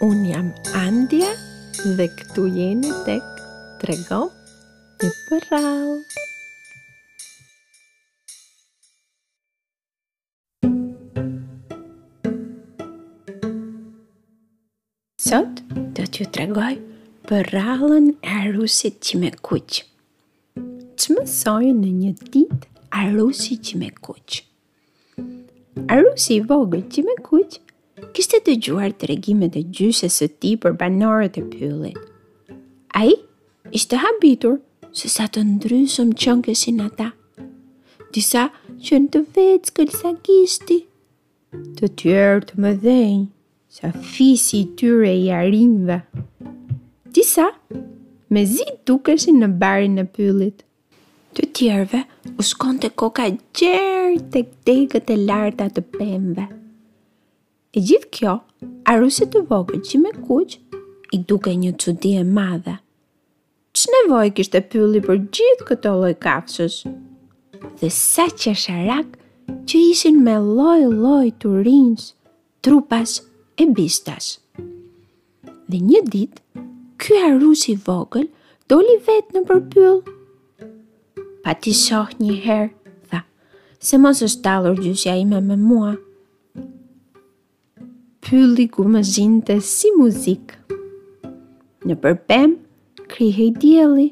Unë jam Andja dhe këtu jeni tek Trego një përrallë. Sot do t'ju tregoj përrallën e arushit qimekuq. Ç'mësoi në një ditë arushi qimekuq? Arushi i vogël qimekuq kishte dëgjuar tregimet e gjyshes së tij për banorët e pyllit. Ai ishte habitur se sa të ndryshëm qenkëshin ata. Disa qenë të veckël sa gishti, të tjerë të mëdhenj, sa fisi i tyre i arinjve. Disa mezi dukeshin në barin e pyllit. Të tjerëve u shkonte koka gjer tek degët e larta të pemëve. E gjithë kjo, arushit të vogël qimekuq, i dukej një çudi e madhe. Ç'nevojë kishte pylli për gjithë këto lloj kafshësh? Dhe sa qesharakë që ishin me lloj-lloj turinjsh trupash e bishtash. Dhe një ditë, ky arush i vogël doli vetë nëpër pyll. Pa t'i shoh një herë, tha, se mos është tallur gjyshja ime me mua. Pylli gumëzhinte si muzikë. Nëpër pemë, krihej dielli.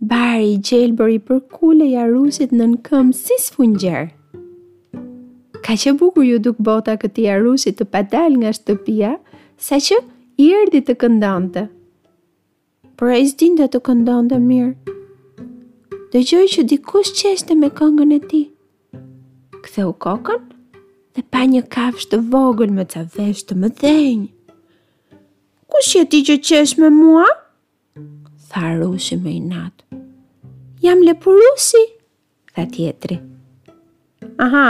Bari i gjelbër i përkulej arushit nën këmbë si sfungjer. Kaq e bukur iu duk bota këtij arushi të padalë nga shtëpia, saqë i erdhi të këndonte. Por ai s'dinte të këndonte mirë. Dëgjoi që dikush qeshte me këngën e tij. Ktheu kokën dhe pa një kafshë të vogël me ca veshë të mëdhenj. Kush je ti që qesh me mua? Tha arushi me inat. Jam lepurushi, tha tjetri. Aha,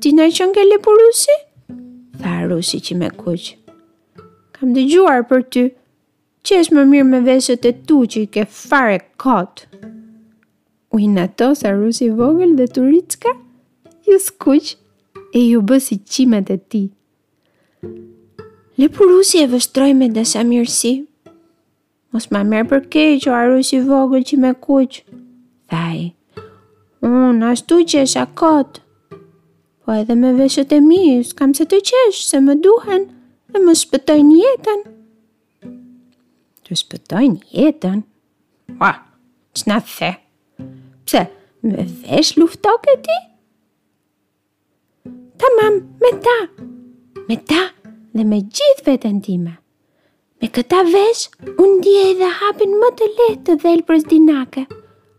ti na qenke lepurushi? Tha arushi qimekuq. Kam dëgjuar për ty, qesh më mirë me veshët e tu që i ke fare kot. U inatos arushi i vogël dhe turiçka iu skuq e iu bë si qimet e tij. Lepurushi e vështroi me dashamirësi. Mos ma merr për keq, o arush i vogël qimekuq, tha ai. Unë, ashtu qesha kot, po edhe me veshët e mi, s'kam pse të qesh, se më duhen, e më shpëtojnë jetën. Të shpëtojnë jetën? Ua, ç'na the? Pse, me veshë luftoke ti? Tamam, me ta, me ta dhe me gjithë veten time. Me këta vesh, unë ndiej edhe hapin më të lehtë të dhelprës dinake,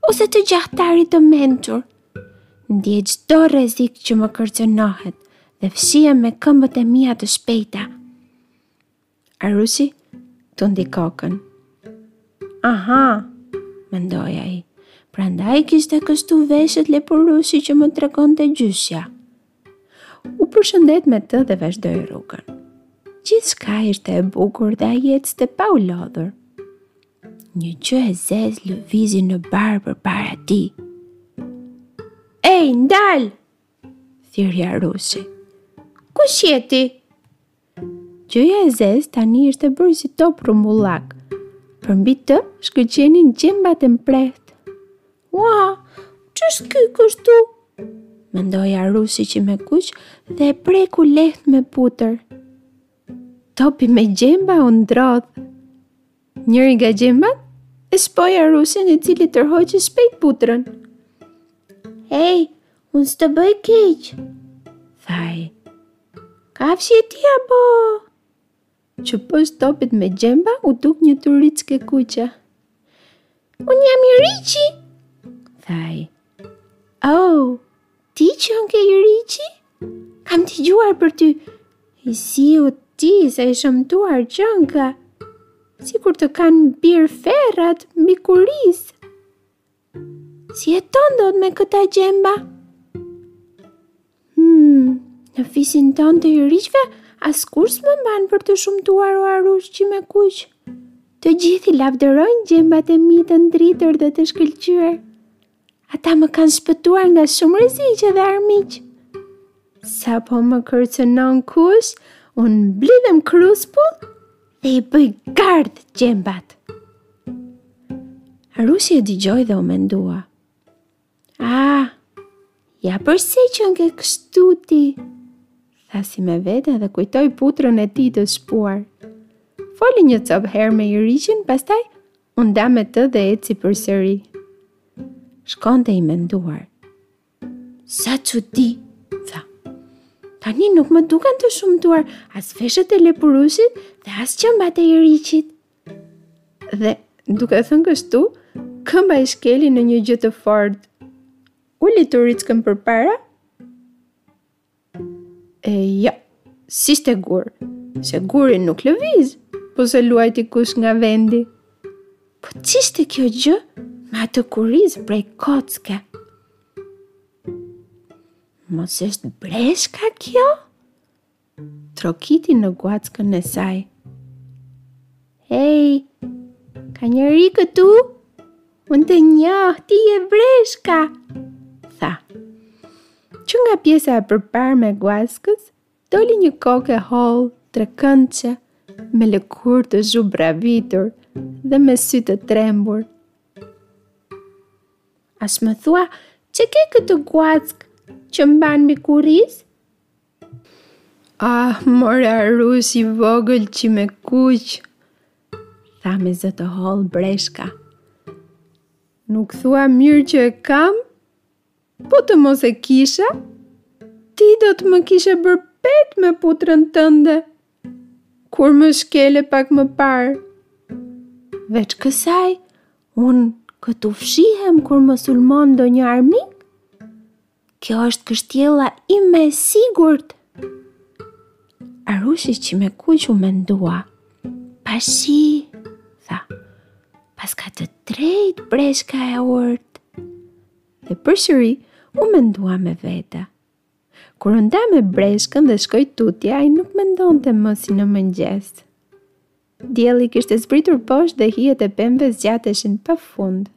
ose të gjahtarit të mençur. Ndiej çdo rrezik që më kërcënohet dhe fshihem me këmbët e mia të shpejta. Arushi tundi kokën. Aha, mendoi ai. Prandaj i kishte kështu veshët lepurushi që më tregonte gjyshja. U përshëndet me të dhe vazhdoi rrugën. Gjithçka ishte e bukur dhe ai ecte pa u lodhur. Një që e zez lëvizi në barë përpara tij. Ej, ndal! Thirri arushi. Kush je ti? Gjëja e zezë tani ishte bërë si top rumbullak. Përmbi të shkëlqenin gjembat e mprehtë. Ua, ç'është ky kështu? Mendoi arushi qimekuq dhe e preku lehtë me putër. Topi me gjemba u drodh. Njëri nga gjembat e shpoi arushin i cili tërhoqi shpejt putrën. Hej, unë s'të bëj keq, tha ai. Kafshë je ti apo? Që poshtë topit me gjemba u duk një turiçkë e kuqe. Unë jam iriqi, tha ai. Oh, Ti qenke iriqi? Kam dëgjuar për ty. I ziu ti se i shëmtuar qenka. Sikur të kanë mbirë ferrat mbi kurriz. Si jeton dot me këta gjemba? Hmm, në fisin tonë të iriqve, askush s'më mban për të shëmtuar o arush qimekuq. Të gjithë i lavdërojnë gjembat e mi të ndritur dhe të shkëlqyer. Ata më kanë shpëtuar nga shumë rreziqe dhe armiq. Sapo më kërcënon kush, unë mblidhem kruspull dhe i bëj gardh gjembat. Arushi e dëgjoi dhe u mendua. Ah, ja përse qenke kështu ti, tha si me vete dhe kujtoi putrën e tij të shpuar. Foli një copë herë me iriqin, pastaj U nda me të dhe eci përsëri. Shkonte i menduar. Sa çudi, tha. Tani nuk më duken të shëmtuar as veshët e lepurushit dhe as gjembat e iriqit. Dhe, duke thënë kështu, këmba i shkeli në një gjë të fortë. Uli turiçkën përpara E jo, s'ishte gur, se guri nuk lëviz, po s'e luajti kush nga vendi. Po ç'ishte kjo gjë me atë kurriz prej kocke? Mos është breshka kjo? Trokiti në guackën e saj. Hej, ka njeri këtu? Unë të njoh, ti je breshka, tha. Që nga pjesa e përparme e guaskës, doli një kokë e hollë, trekëndëshe, me lëkurë të zhubravitur dhe me sy të trembur. A s'më thua, ç'e ke këtë guaskë që mban mbi kurriz? Ah, more arush i vogël qimekuq, tha me zë të hollë breshka. Nuk thua mirë që e kam? Po të mos e kisha, ti do të më kishe bërë petë me putrën tënde, kur më shkele pak më parë. Veç kësaj, unë këtu fshihem kur më sulmon ndonjë armik. Kjo është kështjella ime e sigurt. Arushi qimekuq u mendua. Pa shih, tha, paska të drejtë breshka e urtë. Dhe përsëri u mendua me vete. Kur u nda me breshkën dhe shkoi tutje, ai nuk mendonte më si në mëngjes. Dielli kishte zbritur poshtë dhe hijet e pemëve zgjateshin pa fund.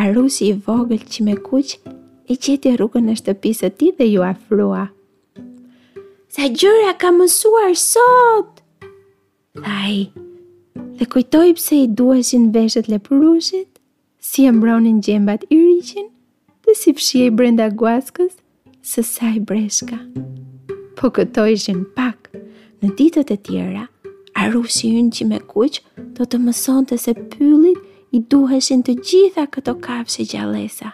Arushi i vogël qimekuq e gjeti rrugën e shtëpisë së tij dhe iu afrua. Sa gjëra kam mësuar sot! tha ai, dhe kujtoi pse i duheshin veshët lepurushit, si e mbronin gjembat iriqin dhe si fshihej brenda guaskës së saj breshka. Po këto ishin pak, në ditët e tjera, arushi ynë qimekuq do të mësonte se pyllit i duheshin të gjitha këto kafshë e gjallesa.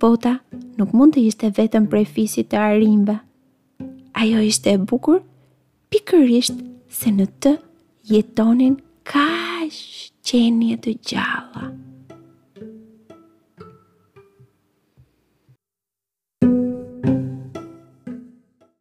Bota nuk mund të ishte vetëm prej fisit të arinjve. Ajo ishte e bukur Pikërisht se në të jetonin kaq qenie të gjalla.